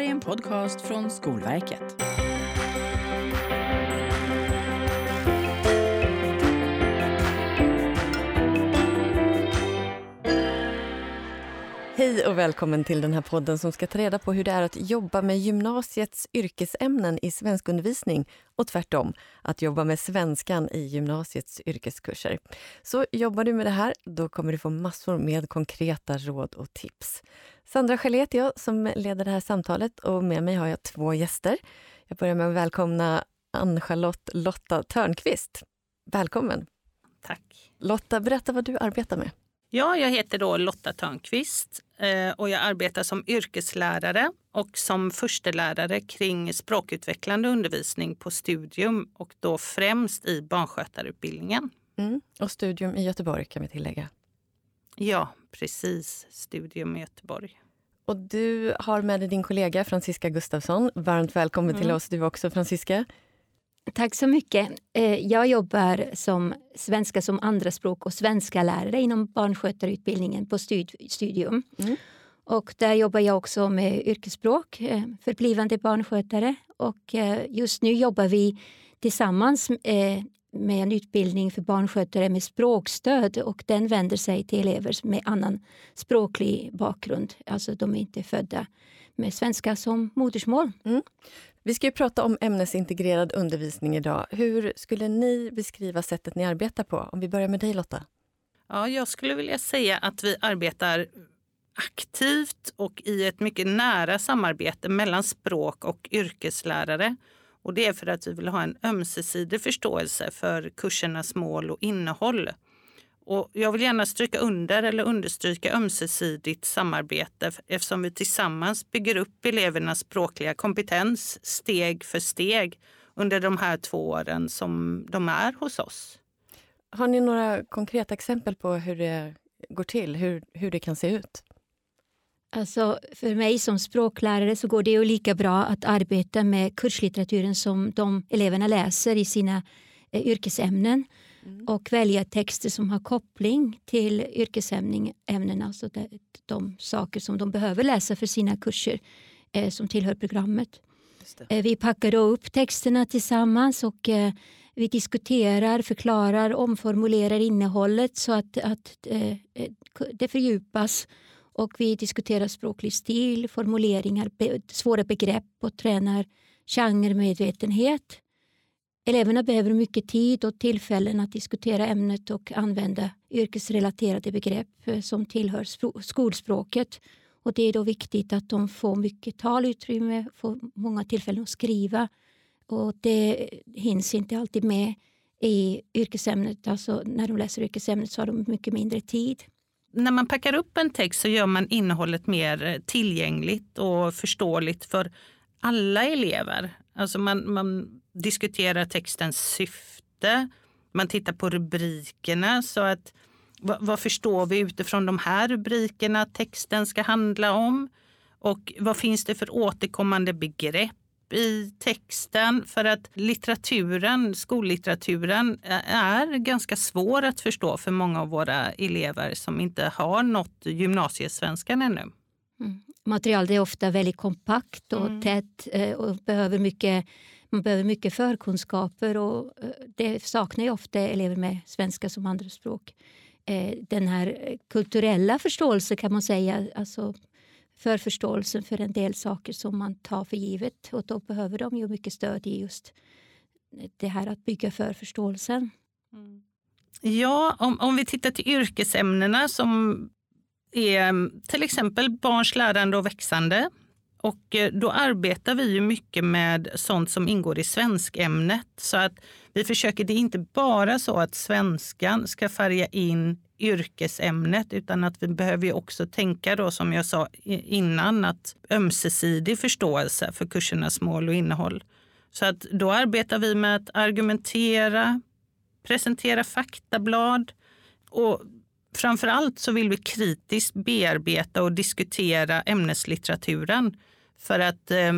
här är en podcast från Skolverket. Hej och välkommen till den här podden som ska ta reda på hur det är att jobba med gymnasiets yrkesämnen i svenskundervisning och tvärtom, att jobba med svenskan i gymnasiets yrkeskurser. Så jobbar du med det här, då kommer du få massor med konkreta råd och tips. Sandra Gelé heter jag som leder det här samtalet och med mig har jag två gäster. Jag börjar med att välkomna Ann-Charlotte Lotta Törnqvist. Välkommen! Tack. Lotta, berätta vad du arbetar med. Ja, jag heter då Lotta Törnqvist och jag arbetar som yrkeslärare och som förstelärare kring språkutvecklande undervisning på Studium och då främst i barnskötarutbildningen. Mm. Och Studium i Göteborg kan vi tillägga. Ja, precis. Studium i Göteborg. Och du har med dig din kollega Franziska Gustafsson. Varmt välkommen mm. till oss du också Franziska. Tack så mycket. Eh, jag jobbar som svenska som andraspråk och svenska lärare inom barnskötarutbildningen på Studium. Mm. Och där jobbar jag också med yrkesspråk eh, för blivande barnskötare. Och eh, just nu jobbar vi tillsammans med en utbildning för barnskötare med språkstöd och den vänder sig till elever med annan språklig bakgrund. Alltså de är inte födda med svenska som modersmål. Mm. Vi ska ju prata om ämnesintegrerad undervisning idag. Hur skulle ni beskriva sättet ni arbetar på? Om vi börjar med dig Lotta. Ja, jag skulle vilja säga att vi arbetar aktivt och i ett mycket nära samarbete mellan språk och yrkeslärare. Och det är för att vi vill ha en ömsesidig förståelse för kursernas mål och innehåll. Och jag vill gärna stryka under eller understryka ömsesidigt samarbete eftersom vi tillsammans bygger upp elevernas språkliga kompetens steg för steg under de här två åren som de är hos oss. Har ni några konkreta exempel på hur det går till, hur, hur det kan se ut? Alltså, för mig som språklärare så går det ju lika bra att arbeta med kurslitteraturen som de eleverna läser i sina eh, yrkesämnen mm. och välja texter som har koppling till yrkesämnena, alltså de, de saker som de behöver läsa för sina kurser eh, som tillhör programmet. Eh, vi packar då upp texterna tillsammans och eh, vi diskuterar, förklarar, omformulerar innehållet så att, att eh, det fördjupas och vi diskuterar språklig stil, formuleringar, be, svåra begrepp och tränar genremedvetenhet. Eleverna behöver mycket tid och tillfällen att diskutera ämnet och använda yrkesrelaterade begrepp eh, som tillhör skolspråket. Och det är då viktigt att de får mycket talutrymme, får många tillfällen att skriva. Och det hinns inte alltid med i yrkesämnet. Alltså när de läser yrkesämnet så har de mycket mindre tid. När man packar upp en text så gör man innehållet mer tillgängligt och förståeligt för alla elever. Alltså man, man diskuterar textens syfte. Man tittar på rubrikerna. så att vad, vad förstår vi utifrån de här rubrikerna att texten ska handla om? Och vad finns det för återkommande begrepp i texten? För att litteraturen, skollitteraturen är ganska svår att förstå för många av våra elever som inte har nått gymnasiesvenskan ännu. Mm. Materialet är ofta väldigt kompakt och mm. tätt eh, och behöver mycket man behöver mycket förkunskaper och eh, det saknar ju ofta elever med svenska som andraspråk. Eh, den här kulturella förståelsen kan man säga, alltså för förståelsen för en del saker som man tar för givet och då behöver de ju mycket stöd i just det här att bygga för förståelsen. Mm. Ja, om, om vi tittar till yrkesämnena som är mm, till exempel barns lärande och växande och eh, då arbetar vi ju mycket med sånt som ingår i svenskämnet. Så att vi försöker, det är inte bara så att svenskan ska färga in yrkesämnet utan att vi behöver också tänka då som jag sa innan att ömsesidig förståelse för kursernas mål och innehåll. Så att då arbetar vi med att argumentera, presentera faktablad och framför allt så vill vi kritiskt bearbeta och diskutera ämneslitteraturen för att eh,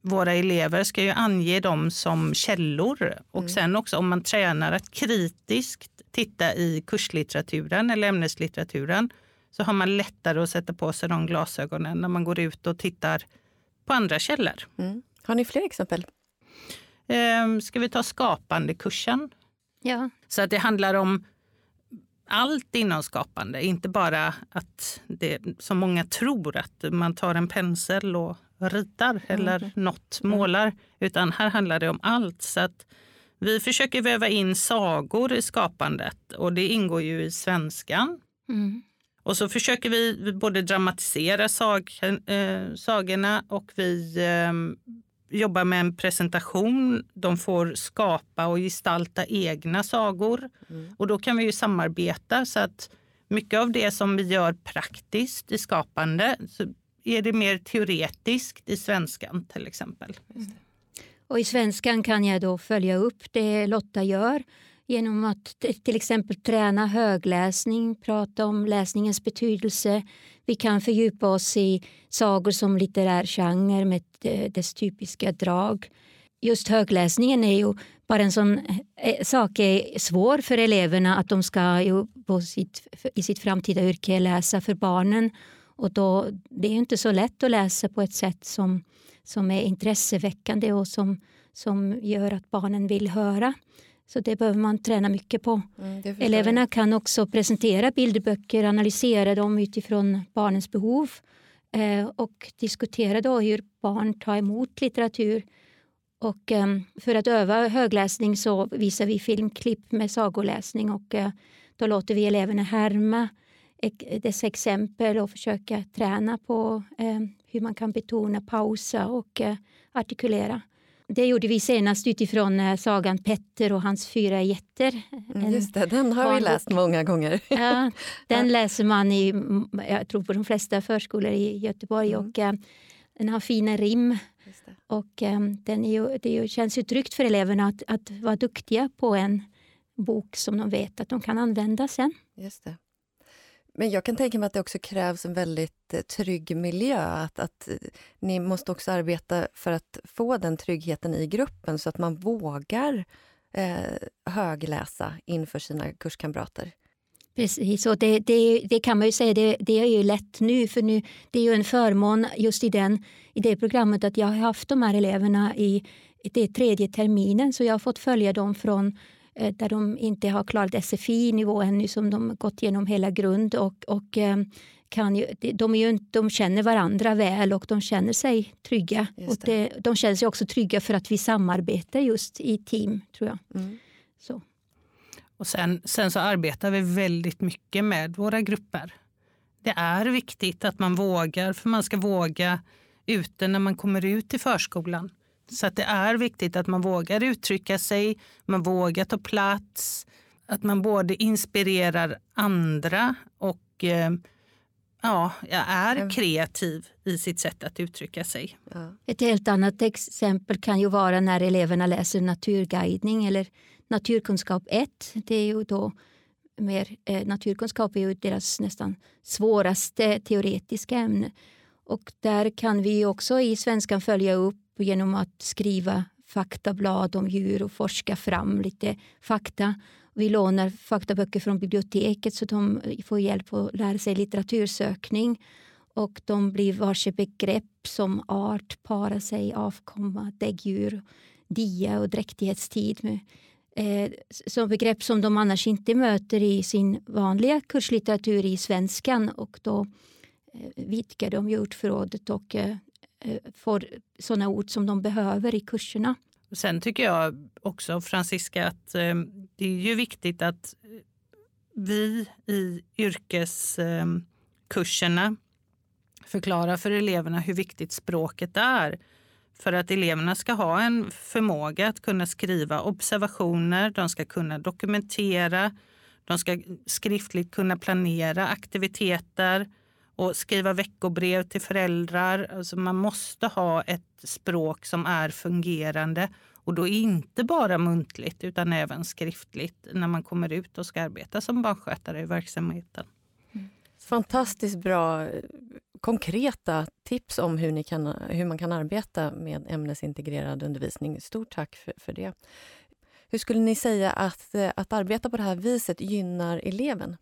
våra elever ska ju ange dem som källor. Och mm. sen också om man tränar att kritiskt titta i kurslitteraturen eller ämneslitteraturen så har man lättare att sätta på sig de glasögonen när man går ut och tittar på andra källor. Mm. Har ni fler exempel? Eh, ska vi ta skapandekursen? Ja. Så att det handlar om allt inom skapande, inte bara att det som många tror att man tar en pensel och ritar mm. eller något målar, utan här handlar det om allt. Så att vi försöker väva in sagor i skapandet och det ingår ju i svenskan. Mm. Och så försöker vi både dramatisera sag, äh, sagorna och vi äh, jobbar med en presentation. De får skapa och gestalta egna sagor. Mm. Och då kan vi ju samarbeta så att mycket av det som vi gör praktiskt i skapande är det mer teoretiskt i svenskan till exempel. Mm. Och I svenskan kan jag då följa upp det Lotta gör genom att till exempel träna högläsning, prata om läsningens betydelse. Vi kan fördjupa oss i sagor som litterär genre med eh, dess typiska drag. Just högläsningen är ju bara en sån eh, eh, sak är svår för eleverna att de ska ju på sitt, i sitt framtida yrke läsa för barnen. Och då, det är inte så lätt att läsa på ett sätt som, som är intresseväckande och som, som gör att barnen vill höra. Så det behöver man träna mycket på. Mm, Eleverna kan också presentera bilderböcker, analysera dem utifrån barnens behov eh, och diskutera då hur barn tar emot litteratur. Och, eh, för att öva högläsning så visar vi filmklipp med sagoläsning och eh, då låter vi eleverna härma dessa exempel och försöka träna på eh, hur man kan betona, pausa och eh, artikulera. Det gjorde vi senast utifrån eh, sagan Petter och hans fyra getter. Mm, just det, den har vi läst många gånger. Ja, den läser man i jag tror på de flesta förskolor i Göteborg. Mm. och Den har fina rim. Och den är ju, det känns ju tryggt för eleverna att, att vara duktiga på en bok som de vet att de kan använda sen. Just det. Men jag kan tänka mig att det också krävs en väldigt eh, trygg miljö. Att, att eh, ni måste också arbeta för att få den tryggheten i gruppen så att man vågar eh, högläsa inför sina kurskamrater. Precis, och det, det, det, kan man ju säga, det, det, är ju lätt nu för nu, det är ju en förmån just i, den, i det programmet att jag har haft de här eleverna i, det tredje terminen så jag har fått följa dem från där de inte har klarat SFI-nivå ännu, som de gått igenom hela grund. Och, och eh, kan ju, de, är ju, de känner varandra väl och de känner sig trygga. Och det, de känner sig också trygga för att vi samarbetar just i team, tror jag. Mm. Så. Och sen, sen så arbetar vi väldigt mycket med våra grupper. Det är viktigt att man vågar, för man ska våga ute när man kommer ut i förskolan. Så att det är viktigt att man vågar uttrycka sig, man vågar ta plats, att man både inspirerar andra och eh, ja, är kreativ i sitt sätt att uttrycka sig. Ja. Ett helt annat exempel kan ju vara när eleverna läser naturguidning eller naturkunskap 1. Det är ju då mer, eh, naturkunskap är ju deras nästan svåraste teoretiska ämne. Och där kan vi också i svenskan följa upp genom att skriva faktablad om djur och forska fram lite fakta. Vi lånar faktaböcker från biblioteket så de får hjälp att lära sig litteratursökning. Och de blir varse begrepp som art, para sig, avkomma, däggdjur, dia och dräktighetstid. Med, eh, som begrepp som de annars inte möter i sin vanliga kurslitteratur i svenskan. Och då eh, Eh, vidgar de ordförrådet och eh, eh, får sådana ord som de behöver i kurserna. Sen tycker jag också, Francisca, att det är ju viktigt att vi i yrkeskurserna förklarar för eleverna hur viktigt språket är för att eleverna ska ha en förmåga att kunna skriva observationer, de ska kunna dokumentera, de ska skriftligt kunna planera aktiviteter och skriva veckobrev till föräldrar. Alltså man måste ha ett språk som är fungerande och då inte bara muntligt utan även skriftligt när man kommer ut och ska arbeta som barnskötare i verksamheten. Fantastiskt bra konkreta tips om hur, ni kan, hur man kan arbeta med ämnesintegrerad undervisning. Stort tack för, för det. Hur skulle ni säga att, att arbeta på det här viset gynnar eleven?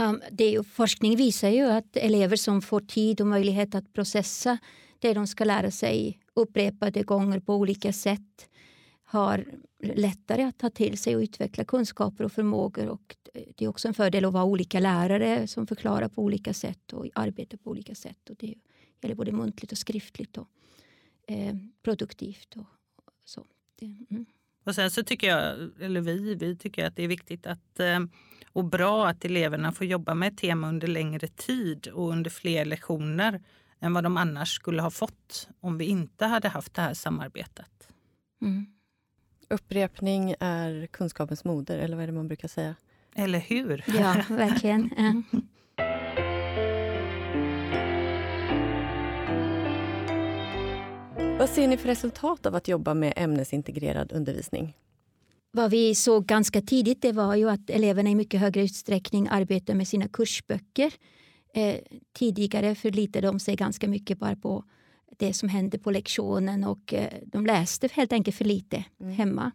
Um, det är ju, forskning visar ju att elever som får tid och möjlighet att processa det de ska lära sig upprepade gånger på olika sätt har lättare att ta till sig och utveckla kunskaper och förmågor. Och det är också en fördel att vara olika lärare som förklarar på olika sätt och arbetar på olika sätt. Och det gäller både muntligt och skriftligt och eh, produktivt. Och, så. Det, mm och sen så tycker jag, eller vi, vi tycker att det är viktigt att, eh, och bra att eleverna får jobba med ett tema under längre tid och under fler lektioner än vad de annars skulle ha fått om vi inte hade haft det här samarbetet. Mm. Upprepning är kunskapens moder, eller vad är det man brukar säga? Eller hur? Ja, verkligen. Vad ser ni för resultat av att jobba med ämnesintegrerad undervisning? Vad vi såg ganska tidigt det var ju att eleverna i mycket högre utsträckning arbetar med sina kursböcker. Eh, tidigare förlitade de sig ganska mycket bara på det som hände på lektionen och eh, de läste helt enkelt för lite mm. hemma.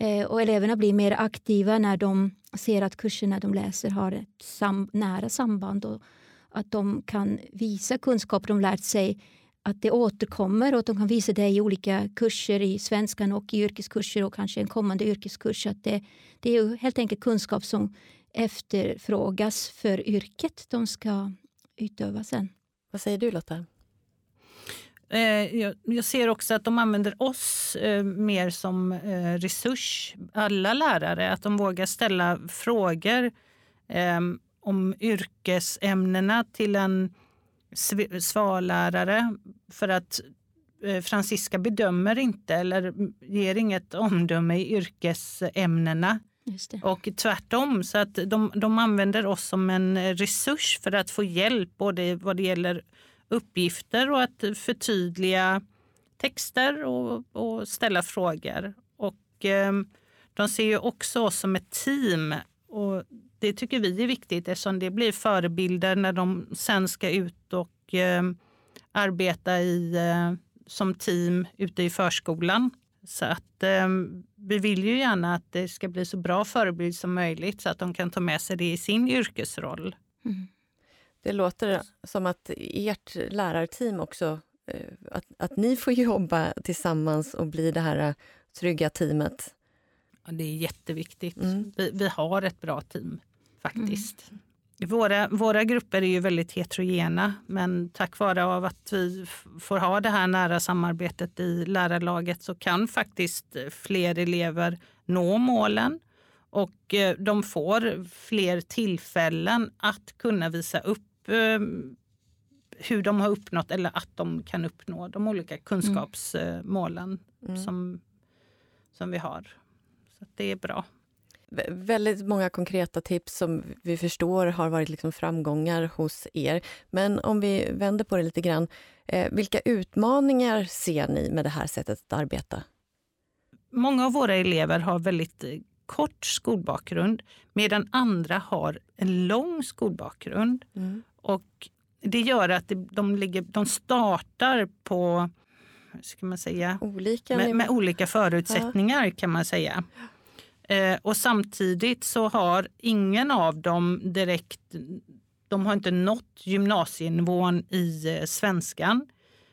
Eh, och eleverna blir mer aktiva när de ser att kurserna de läser har ett sam nära samband och att de kan visa kunskap de lärt sig att det återkommer och att de kan visa det i olika kurser i svenskan och i yrkeskurser och kanske en kommande yrkeskurs. Att det, det är helt enkelt kunskap som efterfrågas för yrket de ska utöva sen. Vad säger du Lotta? Eh, jag ser också att de använder oss eh, mer som eh, resurs, alla lärare. Att de vågar ställa frågor om yrkesämnena till en svarlärare. För att Franziska bedömer inte eller ger inget omdöme i yrkesämnena. Och tvärtom, så att de, de använder oss som en resurs för att få hjälp både vad det gäller uppgifter och att förtydliga texter och, och ställa frågor. Och, eh, de ser ju också oss som ett team och det tycker vi är viktigt eftersom det blir förebilder när de sen ska ut och eh, arbeta i, eh, som team ute i förskolan. Så att eh, vi vill ju gärna att det ska bli så bra förebild som möjligt så att de kan ta med sig det i sin yrkesroll. Mm. Det låter som att ert lärarteam också, eh, att, att ni får jobba tillsammans och bli det här eh, trygga teamet. Det är jätteviktigt. Mm. Vi, vi, har ett bra team faktiskt. Mm. Våra, våra grupper är ju väldigt heterogena men tack vare av att vi får ha det här nära samarbetet i lärarlaget så kan faktiskt fler elever nå målen och eh, de får fler tillfällen att kunna visa upp eh, hur de har uppnått eller att de kan uppnå de olika kunskapsmålen mm. som, som vi har. Så det är bra. Väldigt många konkreta tips som vi förstår har varit liksom framgångar hos er. Men om vi vänder på det lite grann. Eh, vilka utmaningar ser ni med det här sättet att arbeta? Många av våra elever har väldigt kort skolbakgrund medan andra har en lång skolbakgrund. Mm. Och det gör att de, ligger, de startar på ska man säga, olika med, med olika förutsättningar ja. kan man säga. Eh, och samtidigt så har ingen av dem direkt, de har inte nått gymnasienivån i eh, svenskan.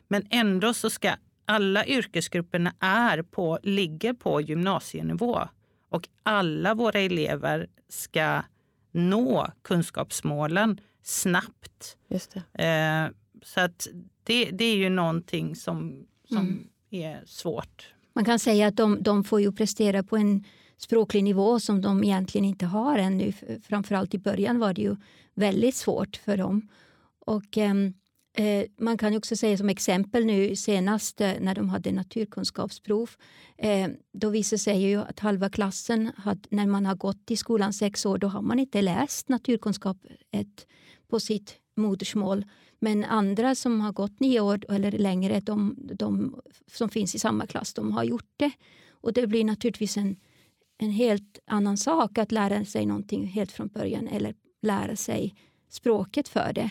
Men ändå så ska alla yrkesgrupperna är på, ligger på gymnasienivå. Och alla våra elever ska nå kunskapsmålen snabbt. Just eh, så att det, det är ju någonting som, som mm. är svårt. Man kan säga att de, de får ju prestera på en språklig nivå som de egentligen inte har ännu. Framförallt i början var det ju väldigt svårt för dem. Och, ehm, eh, man kan också säga som exempel nu senast eh, när de hade naturkunskapsprov. Eh, då visade sig ju att halva klassen, hade, när man har gått i skolan sex år, då har man inte läst naturkunskap ett, på sitt modersmål. Men andra som har gått nio år eller längre, de, de som finns i samma klass, de har gjort det. Och det blir naturligtvis en, en helt annan sak att lära sig någonting helt från början eller lära sig språket för det.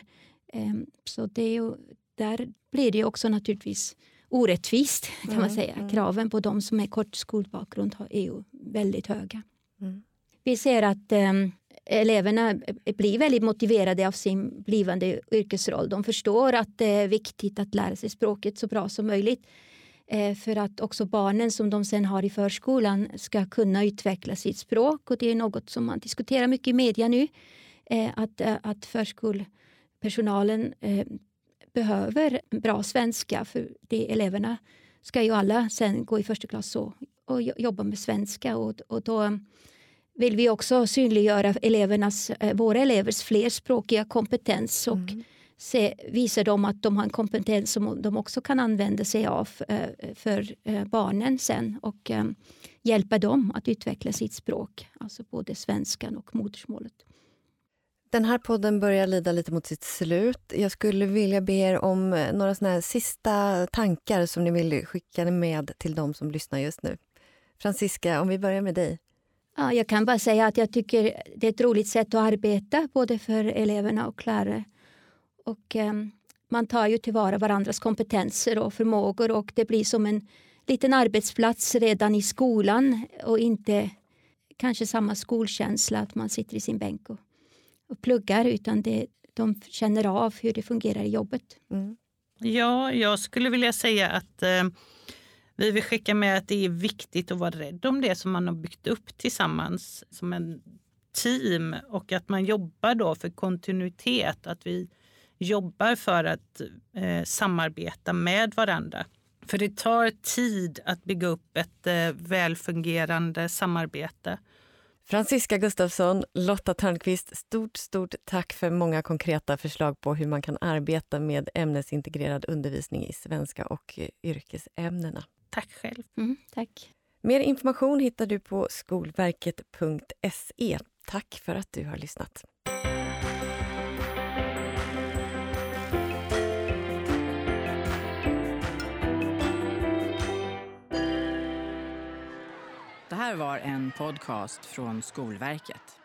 Ehm, så det är ju, där blir det också naturligtvis orättvist kan mm, man säga. Mm. Kraven på de som har kort skolbakgrund är ju väldigt höga. Mm. Vi ser att um, eleverna blir väldigt motiverade av sin blivande yrkesroll. De förstår att det är viktigt att lära sig språket så bra som möjligt Eh, för att också barnen som de sen har i förskolan ska kunna utveckla sitt språk. Och Det är något som man diskuterar mycket i media nu. Eh, att, eh, att förskolepersonalen behöver bra svenska för det eleverna ska ju alla sen gå i första klass och, och jobba med svenska. Och, och då vill vi också synliggöra elevernas, våra elevers flerspråkiga kompetens och mm se, visa dem att de har en kompetens som de också kan använda sig av eh, för eh, barnen sen och hjälpa dem att utveckla sitt språk, alltså både svenskan och modersmålet. Den här podden börjar lida lite mot sitt slut. Jag skulle vilja be er om några såna sista tankar som ni vill skicka med till de som lyssnar just nu. Franziska, om vi börjar med dig. Ja, jag kan bara säga att jag tycker det är ett roligt sätt att arbeta både för eleverna och lärare. Och, eh, man tar ju tillvara varandras kompetenser och förmågor och det blir som en liten arbetsplats redan i skolan och inte kanske samma skolkänsla att man sitter i sin bänk och, och pluggar utan det, de känner av hur det fungerar i jobbet. Mm. Ja, jag skulle vilja säga att eh, vi vill skicka med att det är viktigt att vara rädd om det som man har byggt upp tillsammans som en team och att man jobbar då för kontinuitet. Att vi jobbar för att eh, samarbeta med varandra. För det tar tid att bygga upp ett eh, välfungerande samarbete. Franziska Gustafsson, Lotta Törnqvist, stort, stort tack för många konkreta förslag på hur man kan arbeta med ämnesintegrerad undervisning i svenska och yrkesämnena. Tack själv. Mm, tack. Mer information hittar du på skolverket.se. Tack för att du har lyssnat. Här var en podcast från Skolverket.